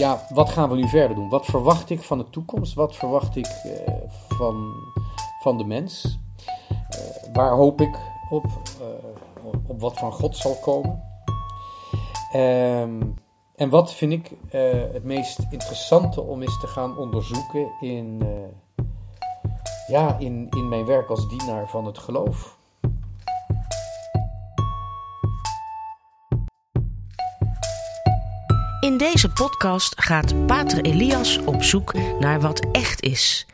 ja, wat gaan we nu verder doen? Wat verwacht ik van de toekomst? Wat verwacht ik eh, van, van de mens? Eh, waar hoop ik op? Eh, op wat van God zal komen? Ehm, en wat vind ik het meest interessante om eens te gaan onderzoeken in, ja, in, in mijn werk als dienaar van het geloof? In deze podcast gaat Pater Elias op zoek naar wat echt is.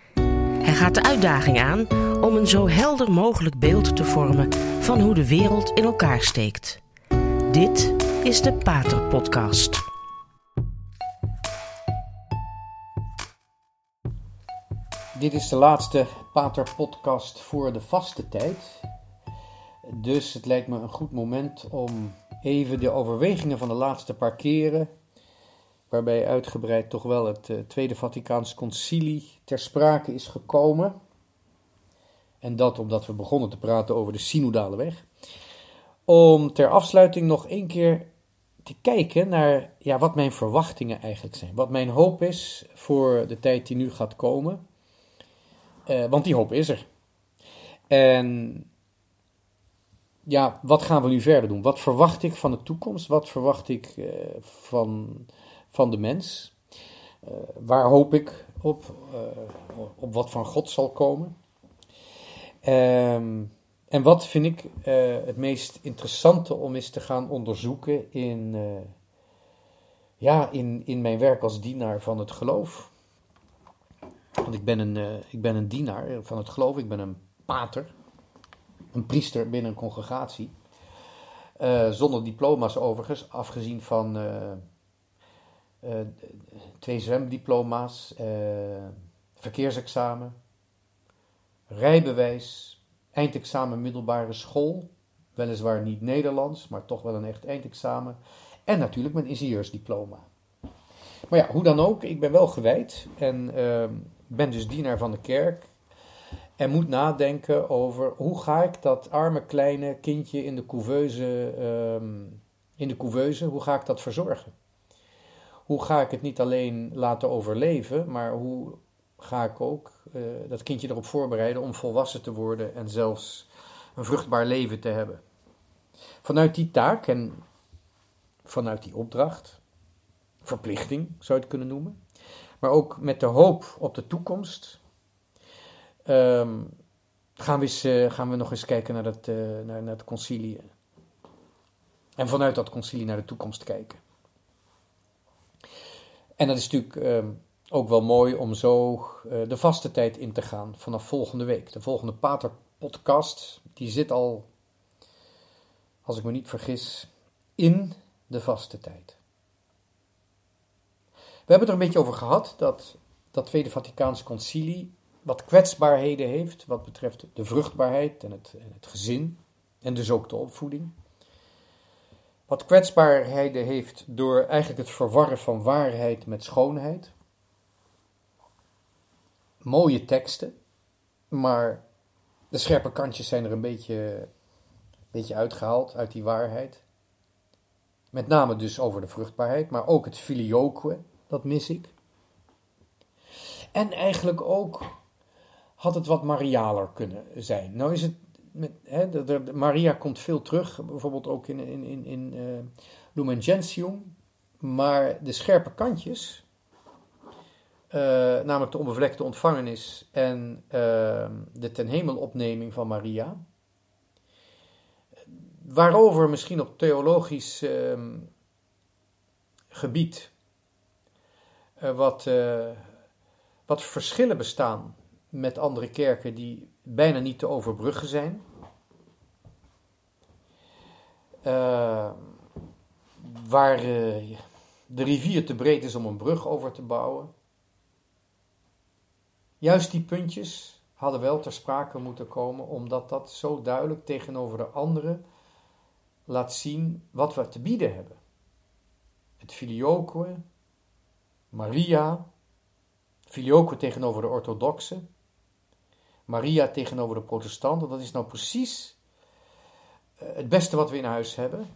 Hij gaat de uitdaging aan om een zo helder mogelijk beeld te vormen van hoe de wereld in elkaar steekt. Dit is de Pater Podcast. Dit is de laatste Pater-podcast voor de vaste tijd. Dus het lijkt me een goed moment om even de overwegingen van de laatste paar keren, waarbij uitgebreid toch wel het eh, Tweede Vaticaans Concilie ter sprake is gekomen. En dat omdat we begonnen te praten over de synodale weg. Om ter afsluiting nog één keer te kijken naar ja, wat mijn verwachtingen eigenlijk zijn. Wat mijn hoop is voor de tijd die nu gaat komen. Eh, want die hoop is er. En ja, wat gaan we nu verder doen? Wat verwacht ik van de toekomst? Wat verwacht ik eh, van, van de mens? Eh, waar hoop ik op? eh, op wat van God zal komen? Ehm, en wat vind ik eh, het meest interessante om eens te gaan onderzoeken in, ja, in, in mijn werk als dienaar van het geloof? Want ik ben, een, ik ben een dienaar van het geloof, ik ben een pater, een priester binnen een congregatie. Zonder diploma's overigens, afgezien van twee zwemdiploma's, eh, verkeersexamen, rijbewijs, eindexamen middelbare school, weliswaar niet Nederlands, maar toch wel een echt eindexamen. En natuurlijk mijn ingenieursdiploma. Maar ja, hoe dan ook, ik ben wel gewijd en ehm, ben dus dienaar van de kerk. En moet nadenken over hoe ga ik dat arme kleine kindje in de couveuse, ehm, in de couveuse, hoe ga ik dat verzorgen? Hoe ga ik het niet alleen laten overleven, maar hoe ga ik ook eh, dat kindje erop voorbereiden om volwassen te worden en zelfs een vruchtbaar leven te hebben? Vanuit die taak en vanuit die opdracht, verplichting zou je het kunnen noemen, maar ook met de hoop op de toekomst, ehm, gaan, we eh, gaan we nog eens kijken eh, naar, naar het concilie. En vanuit dat concilie naar de toekomst kijken. En dat is natuurlijk ehm, ook wel mooi om zo eh, de vaste tijd in te gaan vanaf volgende week. De volgende Pater podcast, die zit al, als ik me niet vergis, in de vaste tijd. We hebben het er een beetje over gehad dat dat Tweede Vaticaans Concilie wat kwetsbaarheden heeft wat betreft de vruchtbaarheid en het, en het gezin en dus ook de opvoeding. Wat kwetsbaarheden heeft door eigenlijk het verwarren van waarheid met schoonheid. Mooie teksten, maar de scherpe kantjes zijn er een beetje, een beetje uitgehaald uit die waarheid. Met name dus over de vruchtbaarheid, maar ook het filioque, dat mis ik. En eigenlijk ook had het wat marialer kunnen zijn. Nou is het, de, Maria komt veel terug, bijvoorbeeld ook in, in, in, in eh, Lumen Gentium, maar de scherpe kantjes, eh, namelijk de onbevlekte ontvangenis en eh, de ten hemelopneming van Maria, waarover misschien op theologisch ehm, gebied eh, wat, wat verschillen bestaan met andere kerken die bijna niet te overbruggen zijn. Eh, waar eh, de rivier te breed is om een brug over te bouwen. Juist die puntjes hadden wel ter sprake moeten komen, omdat dat zo duidelijk tegenover de anderen laat zien wat we te bieden hebben. Het filioque, Maria, filioque tegenover de orthodoxen, Maria tegenover de protestanten, dat is nou precies eh, het beste wat we in huis hebben.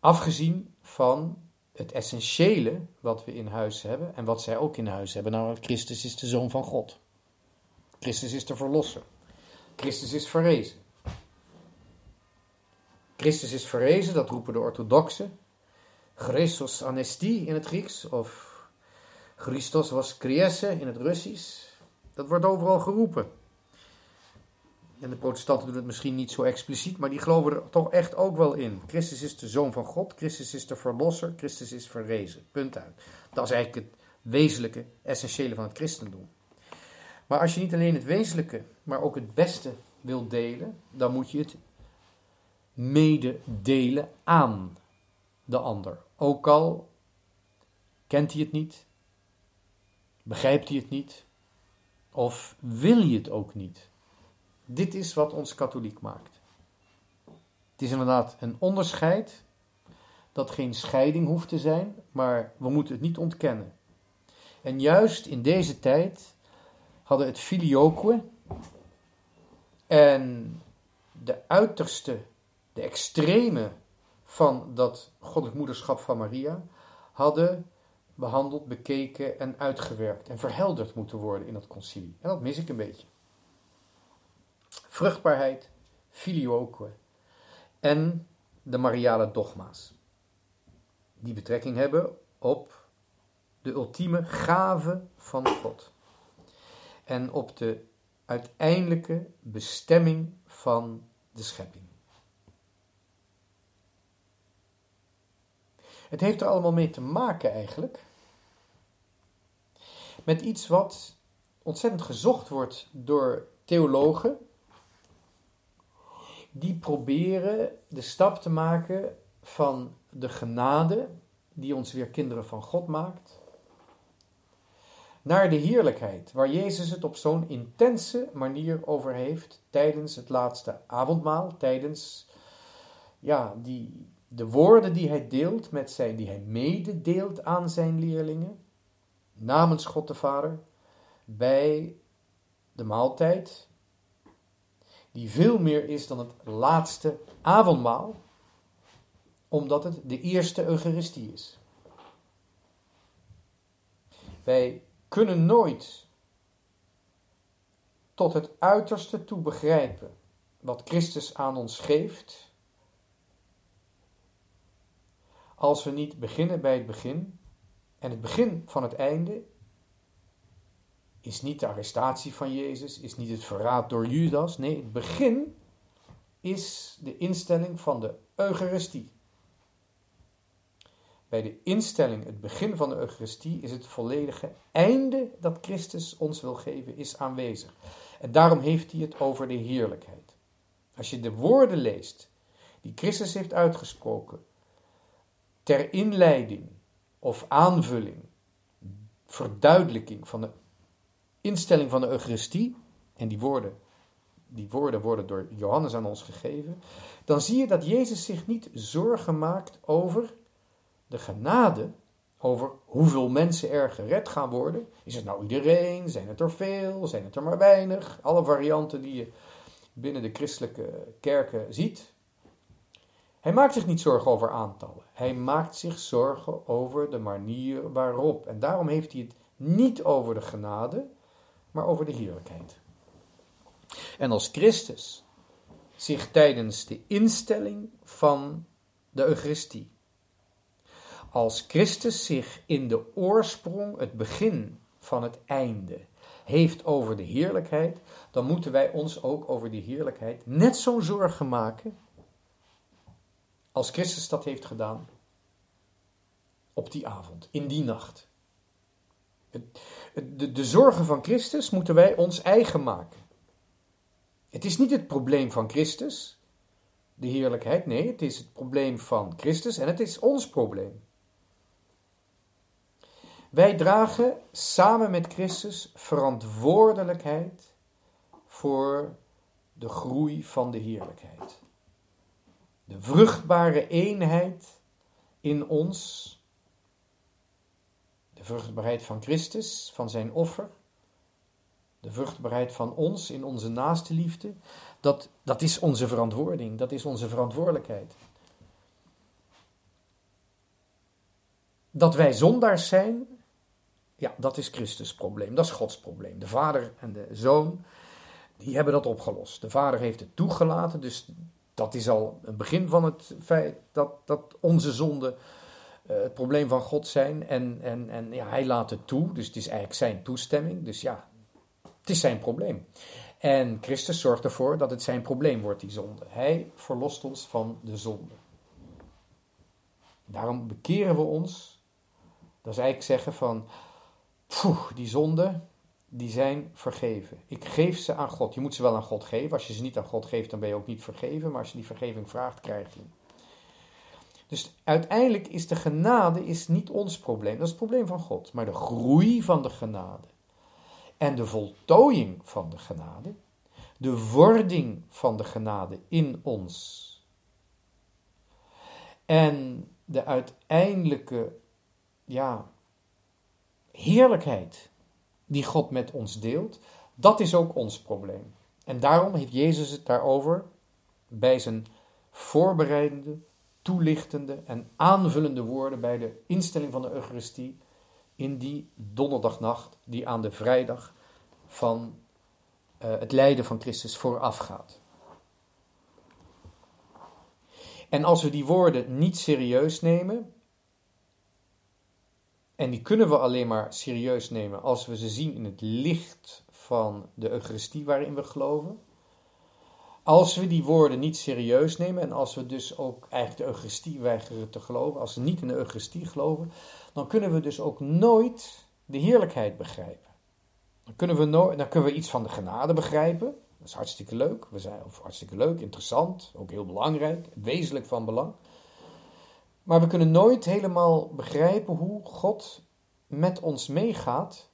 Afgezien van het essentiële wat we in huis hebben en wat zij ook in huis hebben. Namelijk, Christus is de Zoon van God. Christus is de Verlosser. Christus is verrezen. Christus is verrezen, dat roepen de orthodoxen. Christos anestie in het Grieks, of Christos was kriesse in het Russisch. Dat wordt overal geroepen. En de protestanten doen het misschien niet zo expliciet, maar die geloven er toch echt ook wel in. Christus is de zoon van God, Christus is de verlosser, Christus is verrezen. Punt uit. Dat is eigenlijk het wezenlijke, essentiële van het christendom. Maar als je niet alleen het wezenlijke, maar ook het beste wil delen, dan moet je het mededelen aan de ander. Ook al kent hij het niet, begrijpt hij het niet, of wil je het ook niet. Dit is wat ons katholiek maakt. Het is inderdaad een onderscheid dat geen scheiding hoeft te zijn, maar we moeten het niet ontkennen. En juist in deze tijd hadden het filioque en de uiterste, de extreme van dat goddelijk moederschap van Maria hadden behandeld, bekeken en uitgewerkt en verhelderd moeten worden in dat concilie. En dat mis ik een beetje vruchtbaarheid, filioque en de mariale dogma's. Die betrekking hebben op de ultieme gave van God en op de uiteindelijke bestemming van de schepping. Het heeft er allemaal mee te maken eigenlijk met iets wat ontzettend gezocht wordt door theologen die proberen de stap te maken van de genade, die ons weer kinderen van God maakt, naar de heerlijkheid, waar Jezus het op zo'n intense manier over heeft tijdens het laatste avondmaal, tijdens ja, die, de woorden die hij deelt met zijn, die hij mededeelt aan zijn leerlingen, namens God de Vader, bij de maaltijd, die veel meer is dan het laatste avondmaal, omdat het de eerste Eucharistie is. Wij kunnen nooit tot het uiterste toe begrijpen wat Christus aan ons geeft, als we niet beginnen bij het begin. En het begin van het einde is niet de arrestatie van Jezus, is niet het verraad door Judas. Nee, het begin is de instelling van de Eucharistie. Bij de instelling, het begin van de Eucharistie, is het volledige einde dat Christus ons wil geven, is aanwezig. En daarom heeft hij het over de heerlijkheid. Als je de woorden leest die Christus heeft uitgesproken, ter inleiding of aanvulling, verduidelijking van de instelling van de Eucharistie, en die woorden, die woorden worden door Johannes aan ons gegeven, dan zie je dat Jezus zich niet zorgen maakt over de genade, over hoeveel mensen er gered gaan worden. Is het nou iedereen? Zijn het er veel? Zijn het er maar weinig? Alle varianten die je binnen de christelijke kerken ziet. Hij maakt zich niet zorgen over aantallen. Hij maakt zich zorgen over de manier waarop. En daarom heeft hij het niet over de genade, maar over de heerlijkheid. En als Christus zich tijdens de instelling van de Eucharistie, als Christus zich in de oorsprong, het begin van het einde, heeft over de heerlijkheid, dan moeten wij ons ook over die heerlijkheid net zo'n zorgen maken als Christus dat heeft gedaan op die avond, in die nacht. De, de zorgen van Christus moeten wij ons eigen maken. Het is niet het probleem van Christus, de heerlijkheid, nee, het is het probleem van Christus en het is ons probleem. Wij dragen samen met Christus verantwoordelijkheid voor de groei van de heerlijkheid. De vruchtbare eenheid in ons de vruchtbaarheid van Christus, van zijn offer, de vruchtbaarheid van ons in onze naaste liefde, dat, dat is onze verantwoording, dat is onze verantwoordelijkheid. dat wij zondaars zijn, ja, dat is Christus probleem. Dat is Gods probleem. De vader en de zoon, die hebben dat opgelost. De vader heeft het toegelaten, dus dat is al een begin van het feit dat, dat onze zonden uh, het probleem van God zijn. En, en, en ja, hij laat het toe, dus het is eigenlijk zijn toestemming. Dus ja, het is zijn probleem. En Christus zorgt ervoor dat het zijn probleem wordt, die zonde. Hij verlost ons van de zonde. Daarom bekeren we ons. Dat is eigenlijk zeggen van, poeh, die zonden, die zijn vergeven. Ik geef ze aan God. Je moet ze wel aan God geven. Als je ze niet aan God geeft, dan ben je ook niet vergeven. Maar als je die vergeving vraagt, krijg je. Dus uiteindelijk is de genade is niet ons probleem. Dat is het probleem van God. Maar de groei van de genade en de voltooiing van de genade, de wording van de genade in ons en de uiteindelijke ja, heerlijkheid die God met ons deelt, dat is ook ons probleem. En daarom heeft Jezus het daarover bij zijn voorbereidende, toelichtende en aanvullende woorden bij de instelling van de Eucharistie in die donderdagnacht die aan de vrijdag van uh, het lijden van Christus voorafgaat. En als we die woorden niet serieus nemen, en die kunnen we alleen maar serieus nemen als we ze zien in het licht van de Eucharistie waarin we geloven. Als we die woorden niet serieus nemen en als we dus ook eigenlijk de Eucharistie weigeren te geloven, als we niet in de Eucharistie geloven, dan kunnen we dus ook nooit de heerlijkheid begrijpen. Dan kunnen we, nooit, dan kunnen we iets van de genade begrijpen. Dat is hartstikke leuk. We zijn, of hartstikke leuk, interessant, ook heel belangrijk, wezenlijk van belang. Maar we kunnen nooit helemaal begrijpen hoe God met ons meegaat,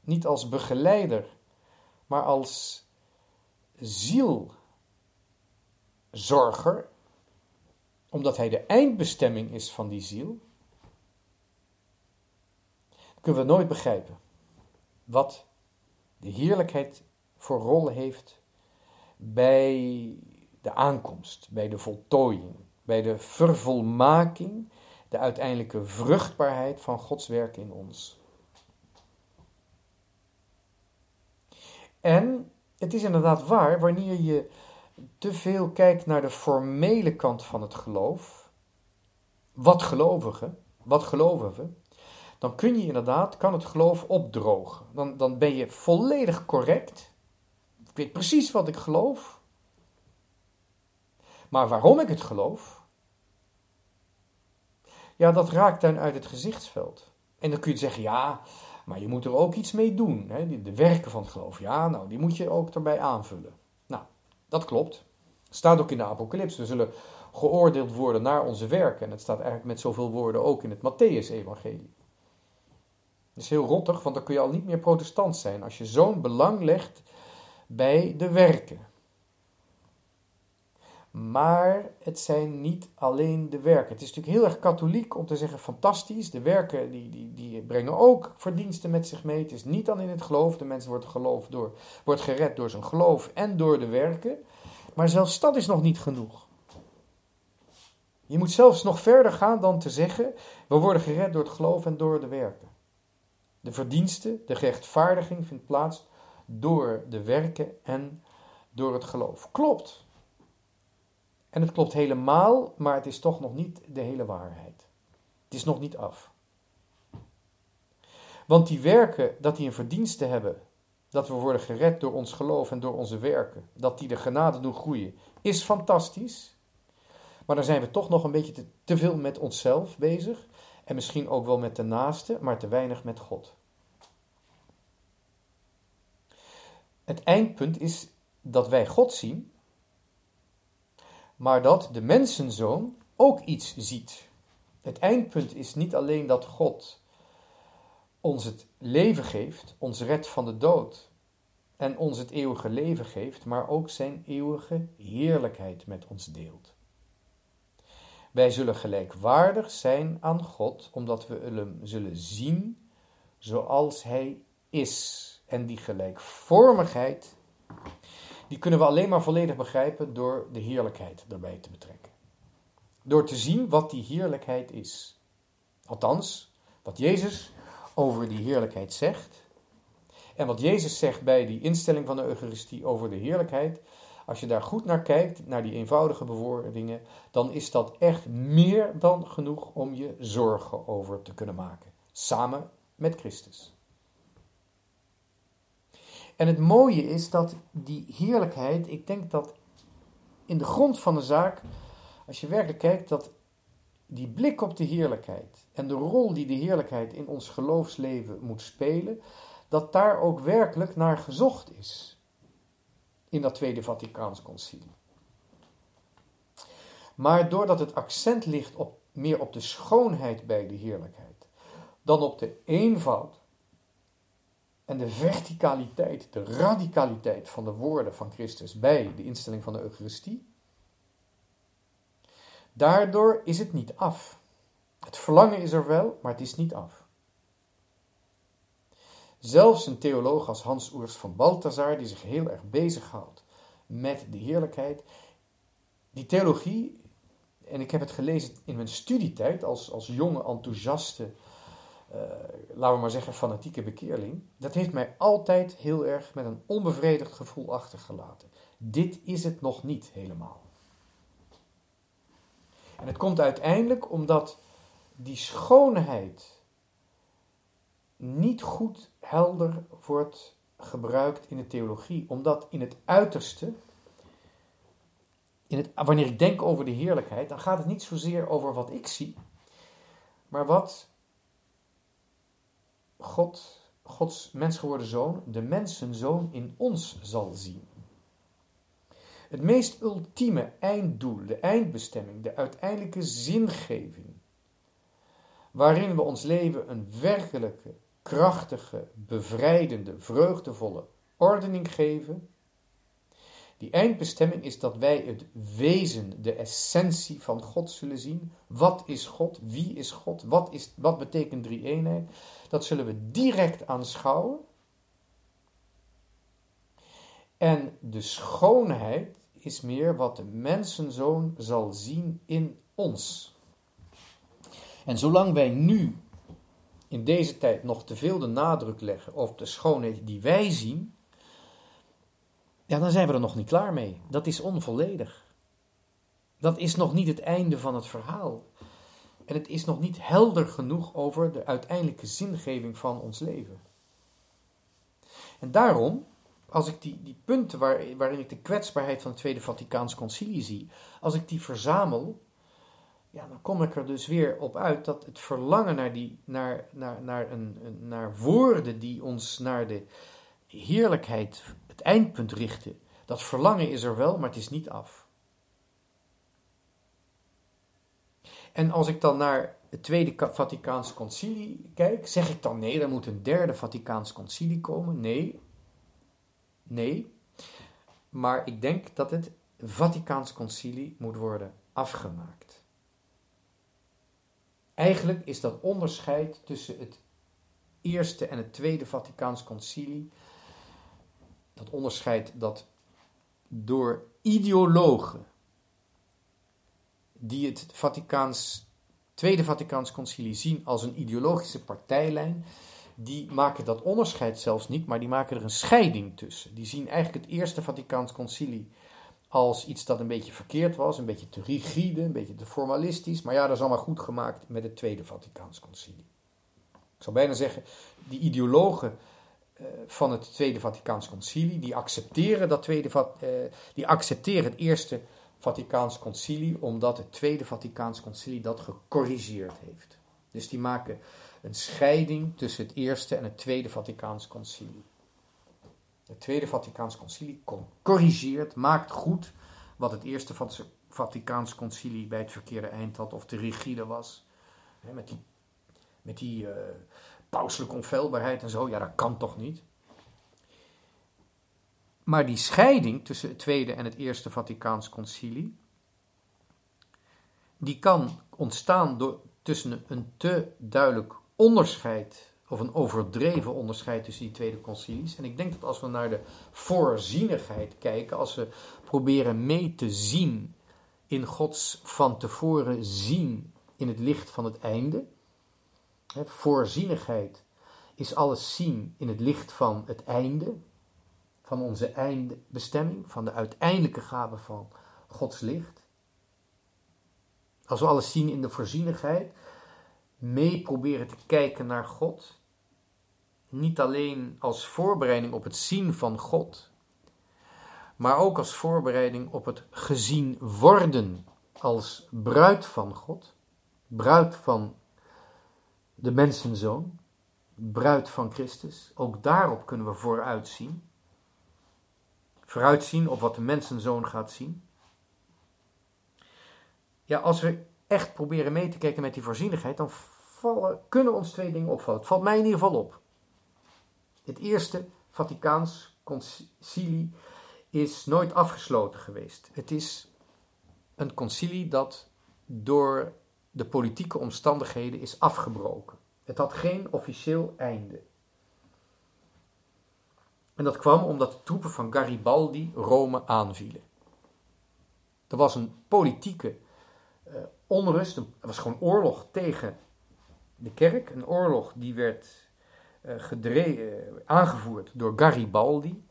niet als begeleider, maar als zielzorger, omdat Hij de eindbestemming is van die ziel. kunnen we nooit begrijpen wat de heerlijkheid voor rol heeft bij de aankomst, bij de voltooiing bij de vervolmaking, de uiteindelijke vruchtbaarheid van Gods werk in ons. En het is inderdaad waar, wanneer je te veel kijkt naar de formele kant van het geloof, wat gelovigen, wat geloven we, dan kun je inderdaad, kan het geloof opdrogen. Dan, dan ben je volledig correct. Ik weet precies wat ik geloof. Maar waarom ik het geloof, ja, dat raakt dan uit het gezichtsveld. En dan kun je zeggen, ja, maar je moet er ook iets mee doen. Hè? De werken van het geloof, ja, nou, die moet je ook erbij aanvullen. Nou, dat klopt. Staat ook in de Apocalyps. We zullen geoordeeld worden naar onze werken. En het staat eigenlijk met zoveel woorden ook in het Matthäus-evangelie. Dat is heel rottig, want dan kun je al niet meer protestant zijn als je zo'n belang legt bij de werken. Maar het zijn niet alleen de werken. Het is natuurlijk heel erg katholiek om te zeggen: fantastisch, de werken die, die, die brengen ook verdiensten met zich mee. Het is niet dan in het geloof. De mens wordt, geloof door, wordt gered door zijn geloof en door de werken. Maar zelfs dat is nog niet genoeg. Je moet zelfs nog verder gaan dan te zeggen: we worden gered door het geloof en door de werken. De verdiensten, de rechtvaardiging vindt plaats door de werken en door het geloof. Klopt. En het klopt helemaal, maar het is toch nog niet de hele waarheid. Het is nog niet af. Want die werken, dat die een verdienste hebben, dat we worden gered door ons geloof en door onze werken, dat die de genade doen groeien, is fantastisch. Maar dan zijn we toch nog een beetje te, te veel met onszelf bezig. En misschien ook wel met de naaste, maar te weinig met God. Het eindpunt is dat wij God zien maar dat de mensenzoon ook iets ziet. Het eindpunt is niet alleen dat God ons het leven geeft, ons redt van de dood en ons het eeuwige leven geeft, maar ook zijn eeuwige heerlijkheid met ons deelt. Wij zullen gelijkwaardig zijn aan God, omdat we hem zullen zien zoals hij is. En die gelijkvormigheid die kunnen we alleen maar volledig begrijpen door de heerlijkheid erbij te betrekken. Door te zien wat die heerlijkheid is. Althans, wat Jezus over die heerlijkheid zegt. En wat Jezus zegt bij die instelling van de Eucharistie over de heerlijkheid. Als je daar goed naar kijkt, naar die eenvoudige bewoordingen, dan is dat echt meer dan genoeg om je zorgen over te kunnen maken. Samen met Christus. En het mooie is dat die heerlijkheid, ik denk dat in de grond van de zaak, als je werkelijk kijkt, dat die blik op de heerlijkheid en de rol die de heerlijkheid in ons geloofsleven moet spelen, dat daar ook werkelijk naar gezocht is in dat Tweede Vaticaans Concilie. Maar doordat het accent ligt op, meer op de schoonheid bij de heerlijkheid dan op de eenvoud en de verticaliteit, de radicaliteit van de woorden van Christus bij de instelling van de Eucharistie, daardoor is het niet af. Het verlangen is er wel, maar het is niet af. Zelfs een theoloog als Hans Oers van Balthazar, die zich heel erg bezighoudt met de heerlijkheid, die theologie, en ik heb het gelezen in mijn studietijd als, als jonge enthousiaste uh, laten we maar zeggen, fanatieke bekeerling, dat heeft mij altijd heel erg met een onbevredigd gevoel achtergelaten. Dit is het nog niet helemaal. En het komt uiteindelijk omdat die schoonheid niet goed helder wordt gebruikt in de theologie, omdat in het uiterste, in het, wanneer ik denk over de heerlijkheid, dan gaat het niet zozeer over wat ik zie, maar wat God, Gods mensgeworden zoon, de mensenzoon in ons zal zien. Het meest ultieme einddoel, de eindbestemming, de uiteindelijke zingeving, waarin we ons leven een werkelijke, krachtige, bevrijdende, vreugdevolle ordening geven, die eindbestemming is dat wij het wezen, de essentie van God zullen zien. Wat is God? Wie is God? Wat, is, wat betekent drie eenheid? Dat zullen we direct aanschouwen. En de schoonheid is meer wat de mensenzoon zal zien in ons. En zolang wij nu in deze tijd nog te veel de nadruk leggen op de schoonheid die wij zien, ja, dan zijn we er nog niet klaar mee. Dat is onvolledig. Dat is nog niet het einde van het verhaal. En het is nog niet helder genoeg over de uiteindelijke zingeving van ons leven. En daarom, als ik die, die punten waar, waarin ik de kwetsbaarheid van het Tweede Vaticaans Concilie zie, als ik die verzamel, ja, dan kom ik er dus weer op uit dat het verlangen naar, die, naar, naar, naar, een, naar woorden die ons naar de heerlijkheid het eindpunt richten. Dat verlangen is er wel, maar het is niet af. En als ik dan naar het Tweede Vaticaans Concilie kijk, zeg ik dan nee, er moet een derde Vaticaans Concilie komen? Nee. Nee. Maar ik denk dat het Vaticaans Concilie moet worden afgemaakt. Eigenlijk is dat onderscheid tussen het Eerste en het Tweede Vaticaans Concilie dat onderscheid dat door ideologen die het Vaticaans, Tweede Vaticaans Concilie zien als een ideologische partijlijn, die maken dat onderscheid zelfs niet, maar die maken er een scheiding tussen. Die zien eigenlijk het Eerste Vaticaans Concilie als iets dat een beetje verkeerd was, een beetje te rigide, een beetje te formalistisch, maar ja, dat is allemaal goed gemaakt met het Tweede Vaticaans Concilie. Ik zou bijna zeggen, die ideologen van het Tweede Vaticaans Concilie. Die accepteren, dat tweede, uh, die accepteren het Eerste Vaticaans Concilie omdat het Tweede Vaticaans Concilie dat gecorrigeerd heeft. Dus die maken een scheiding tussen het Eerste en het Tweede Vaticaans Concilie. Het Tweede Vaticaans Concilie corrigeert, maakt goed wat het Eerste Vaticaans Concilie bij het verkeerde eind had of te rigide was. met die, met die uh, pauselijke onfeilbaarheid en zo, ja, dat kan toch niet? Maar die scheiding tussen het Tweede en het Eerste Vaticaans Concilie, die kan ontstaan door, tussen een te duidelijk onderscheid, of een overdreven onderscheid tussen die tweede concilies. En ik denk dat als we naar de voorzienigheid kijken, als we proberen mee te zien in Gods van tevoren zien in het licht van het einde, Voorzienigheid is alles zien in het licht van het einde, van onze eindbestemming, van de uiteindelijke gave van Gods licht. Als we alles zien in de voorzienigheid, mee proberen te kijken naar God, niet alleen als voorbereiding op het zien van God, maar ook als voorbereiding op het gezien worden als bruid van God, bruid van de mensenzoon, bruid van Christus. Ook daarop kunnen we vooruitzien. Vooruitzien op wat de mensenzoon gaat zien. Ja, als we echt proberen mee te kijken met die voorzienigheid, dan vallen, kunnen ons twee dingen opvallen. Het valt mij in ieder geval op. Het eerste Vaticaans concilie is nooit afgesloten geweest. Het is een concilie dat door de politieke omstandigheden is afgebroken. Het had geen officieel einde. En dat kwam omdat de troepen van Garibaldi Rome aanvielen. Er was een politieke uh, onrust, er was gewoon oorlog tegen de kerk. Een oorlog die werd uh, aangevoerd door Garibaldi,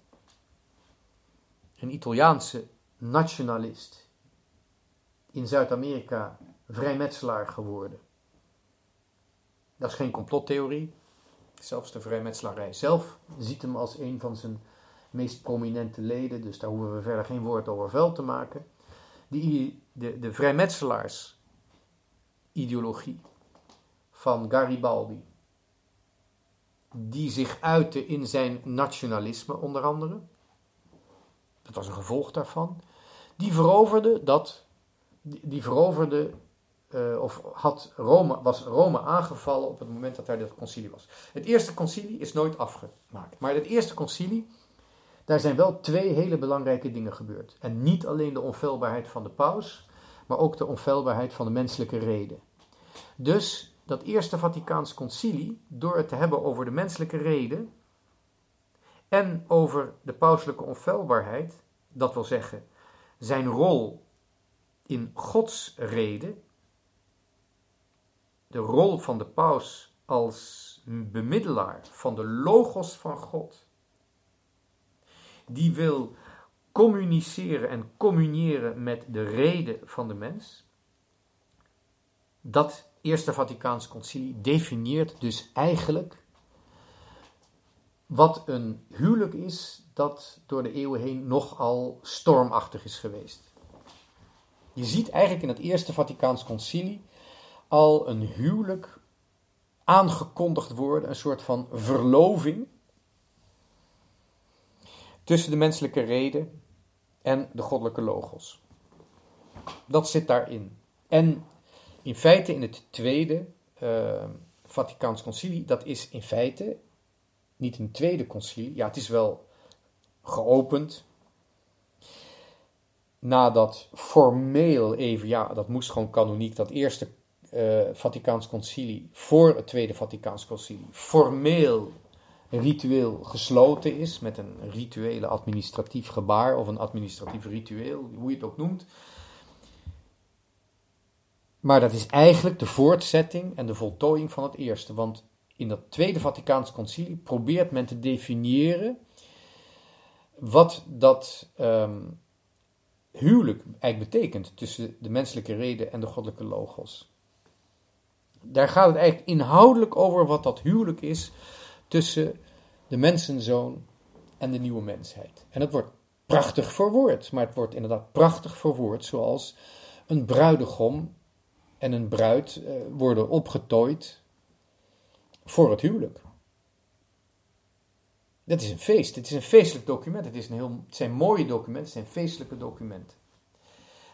een Italiaanse nationalist, in Zuid-Amerika vrijmetselaar geworden. Dat is geen complottheorie. Zelfs de vrijmetselarij zelf ziet hem als een van zijn meest prominente leden, dus daar hoeven we verder geen woord over vuil te maken. Die, de, de vrijmetselaars-ideologie van Garibaldi, die zich uitte in zijn nationalisme onder andere, dat was een gevolg daarvan, die veroverde dat, die veroverde uh, of had Rome, was Rome aangevallen op het moment dat daar dat concilie was. Het eerste concilie is nooit afgemaakt. Maar het eerste concilie, daar zijn wel twee hele belangrijke dingen gebeurd. En niet alleen de onfeilbaarheid van de paus, maar ook de onfeilbaarheid van de menselijke reden. Dus dat eerste Vaticaans concilie, door het te hebben over de menselijke reden en over de pauselijke onfeilbaarheid, dat wil zeggen zijn rol in Gods reden, de rol van de paus als bemiddelaar van de logos van God, die wil communiceren en communiëren met de reden van de mens, dat Eerste Vaticaans Concilie definieert dus eigenlijk wat een huwelijk is dat door de eeuwen heen nogal stormachtig is geweest. Je ziet eigenlijk in het Eerste Vaticaans Concilie al een huwelijk aangekondigd worden, een soort van verloving tussen de menselijke reden en de goddelijke logos. Dat zit daarin. En in feite in het tweede uh, Vaticaans concilie, dat is in feite niet een tweede concilie, ja het is wel geopend, nadat formeel even, ja dat moest gewoon kanoniek, dat eerste Vaticaans Concilie voor het Tweede Vaticaans Concilie formeel ritueel gesloten is, met een rituele administratief gebaar of een administratief ritueel, hoe je het ook noemt. Maar dat is eigenlijk de voortzetting en de voltooiing van het eerste. Want in dat Tweede Vaticaans Concilie probeert men te definiëren wat dat um, huwelijk eigenlijk betekent tussen de menselijke reden en de goddelijke logos daar gaat het eigenlijk inhoudelijk over wat dat huwelijk is tussen de mensenzoon en de nieuwe mensheid. En het wordt prachtig verwoord, maar het wordt inderdaad prachtig verwoord zoals een bruidegom en een bruid eh, worden opgetooid voor het huwelijk. Dat is een feest, het is een feestelijk document, het, is een heel, het zijn mooie documenten, het zijn feestelijke documenten.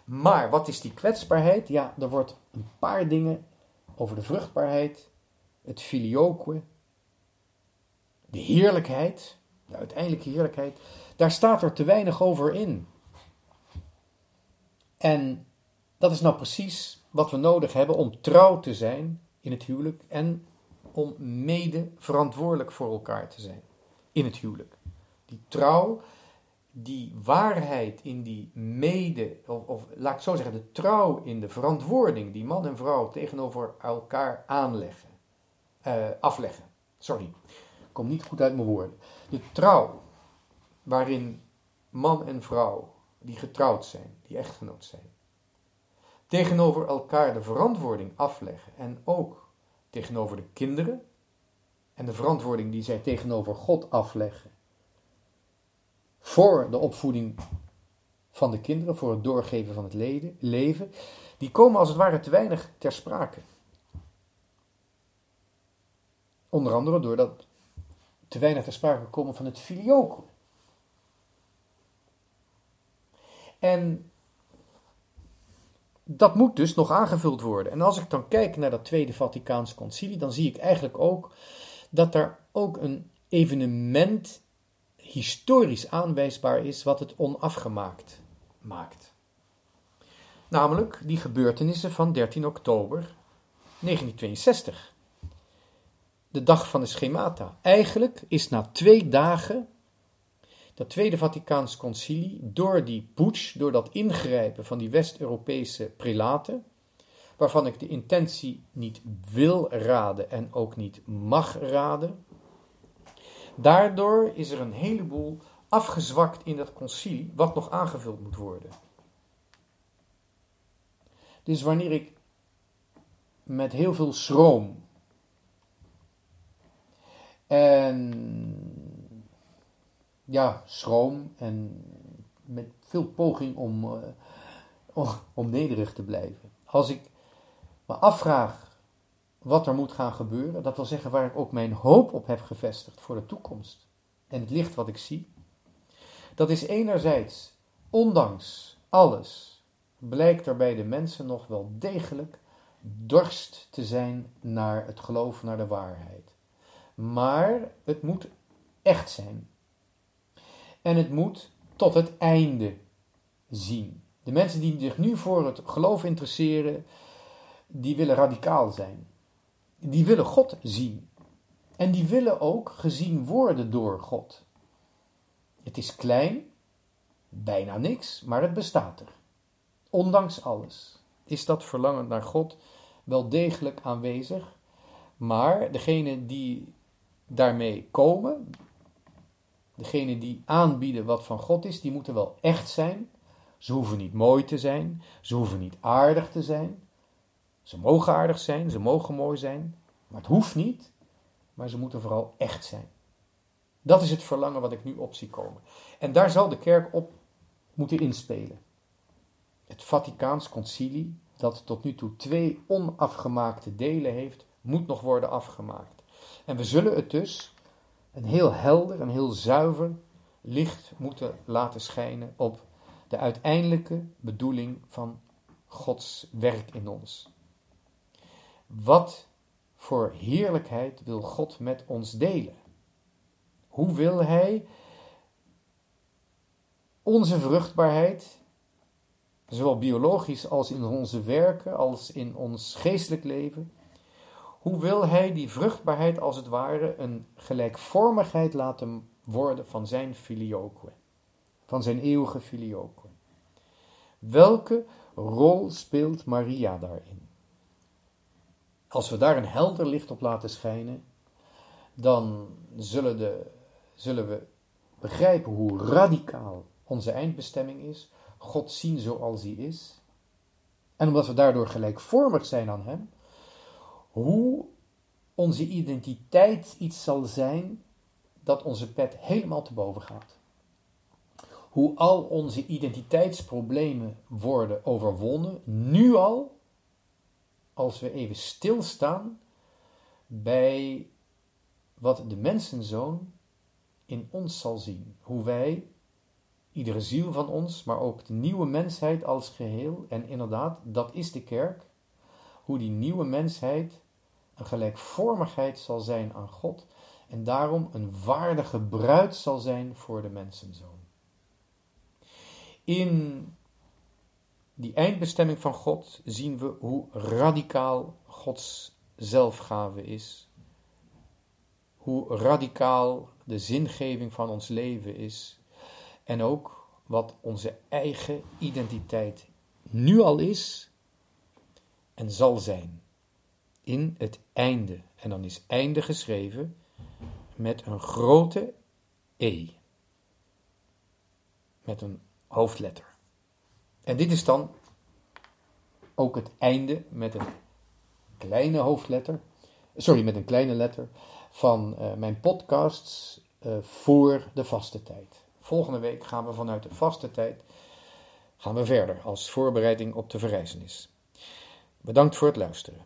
Maar wat is die kwetsbaarheid? Ja, er wordt een paar dingen over de vruchtbaarheid, het filioque, de heerlijkheid, de uiteindelijke heerlijkheid, daar staat er te weinig over in. En dat is nou precies wat we nodig hebben om trouw te zijn in het huwelijk en om mede verantwoordelijk voor elkaar te zijn in het huwelijk. Die trouw die waarheid in die mede, of, laat ik zo zeggen, de trouw in de verantwoording die man en vrouw tegenover elkaar aanleggen. eh, afleggen. Sorry, ik kom niet goed uit mijn woorden. De trouw waarin man en vrouw die getrouwd zijn, die echtgenoot zijn, tegenover elkaar de verantwoording afleggen en ook tegenover de kinderen en de verantwoording die zij tegenover God afleggen voor de opvoeding van de kinderen, voor het doorgeven van het leven, die komen als het ware te weinig ter sprake. Onder andere doordat te weinig ter sprake komen van het filioque. En dat moet dus nog aangevuld worden. En als ik dan kijk naar dat Tweede Vaticaans Concilie, dan zie ik eigenlijk ook dat er ook een evenement historisch aanwijsbaar is wat het onafgemaakt maakt. Namelijk die gebeurtenissen van 13 oktober 1962. De dag van de schemata. Eigenlijk is na twee dagen dat Tweede Vaticaans Concilie door die putsch, door dat ingrijpen van die West-Europese prelaten, waarvan ik de intentie niet wil raden en ook niet mag raden, daardoor is er een heleboel afgezwakt in dat concilie, wat nog aangevuld moet worden. Dus wanneer ik met heel veel schroom en ja, schroom en met veel poging om, uh, om nederig te blijven. Als ik me afvraag wat er moet gaan gebeuren, dat wil zeggen waar ik ook mijn hoop op heb gevestigd voor de toekomst en het licht wat ik zie, dat is enerzijds, ondanks alles, blijkt er bij de mensen nog wel degelijk dorst te zijn naar het geloof, naar de waarheid. Maar het moet echt zijn. En het moet tot het einde zien. De mensen die zich nu voor het geloof interesseren, die willen radicaal zijn. Die willen God zien. En die willen ook gezien worden door God. Het is klein, bijna niks, maar het bestaat er. Ondanks alles is dat verlangen naar God wel degelijk aanwezig. Maar degene die daarmee komen, degene die aanbieden wat van God is, die moeten wel echt zijn. Ze hoeven niet mooi te zijn, ze hoeven niet aardig te zijn. Ze mogen aardig zijn, ze mogen mooi zijn, maar het hoeft niet. Maar ze moeten vooral echt zijn. Dat is het verlangen wat ik nu op zie komen. En daar zal de kerk op moeten inspelen. Het Vaticaans concilie, dat tot nu toe twee onafgemaakte delen heeft, moet nog worden afgemaakt. En we zullen het dus een heel helder en heel zuiver licht moeten laten schijnen op de uiteindelijke bedoeling van Gods werk in ons. Wat voor heerlijkheid wil God met ons delen? Hoe wil Hij onze vruchtbaarheid, zowel biologisch als in onze werken, als in ons geestelijk leven, hoe wil Hij die vruchtbaarheid als het ware een gelijkvormigheid laten worden van zijn filioque, van zijn eeuwige filioque? Welke rol speelt Maria daarin? Als we daar een helder licht op laten schijnen, dan zullen, de, zullen we begrijpen hoe radicaal onze eindbestemming is, God zien zoals hij is. En omdat we daardoor gelijkvormig zijn aan hem, hoe onze identiteit iets zal zijn dat onze pet helemaal te boven gaat. Hoe al onze identiteitsproblemen worden overwonnen, nu al, als we even stilstaan bij wat de mensenzoon in ons zal zien. Hoe wij, iedere ziel van ons, maar ook de nieuwe mensheid als geheel, en inderdaad, dat is de kerk, hoe die nieuwe mensheid een gelijkvormigheid zal zijn aan God en daarom een waardige bruid zal zijn voor de mensenzoon. In die eindbestemming van God zien we hoe radicaal Gods zelfgave is, hoe radicaal de zingeving van ons leven is en ook wat onze eigen identiteit nu al is en zal zijn in het einde En dan is einde geschreven met een grote E. Met een hoofdletter. En dit is dan ook het einde met een kleine hoofdletter. Sorry, met een kleine letter van uh, mijn podcasts uh, voor de vaste tijd. Volgende week gaan we vanuit de vaste tijd gaan we verder als voorbereiding op de verrijzenis. Bedankt voor het luisteren.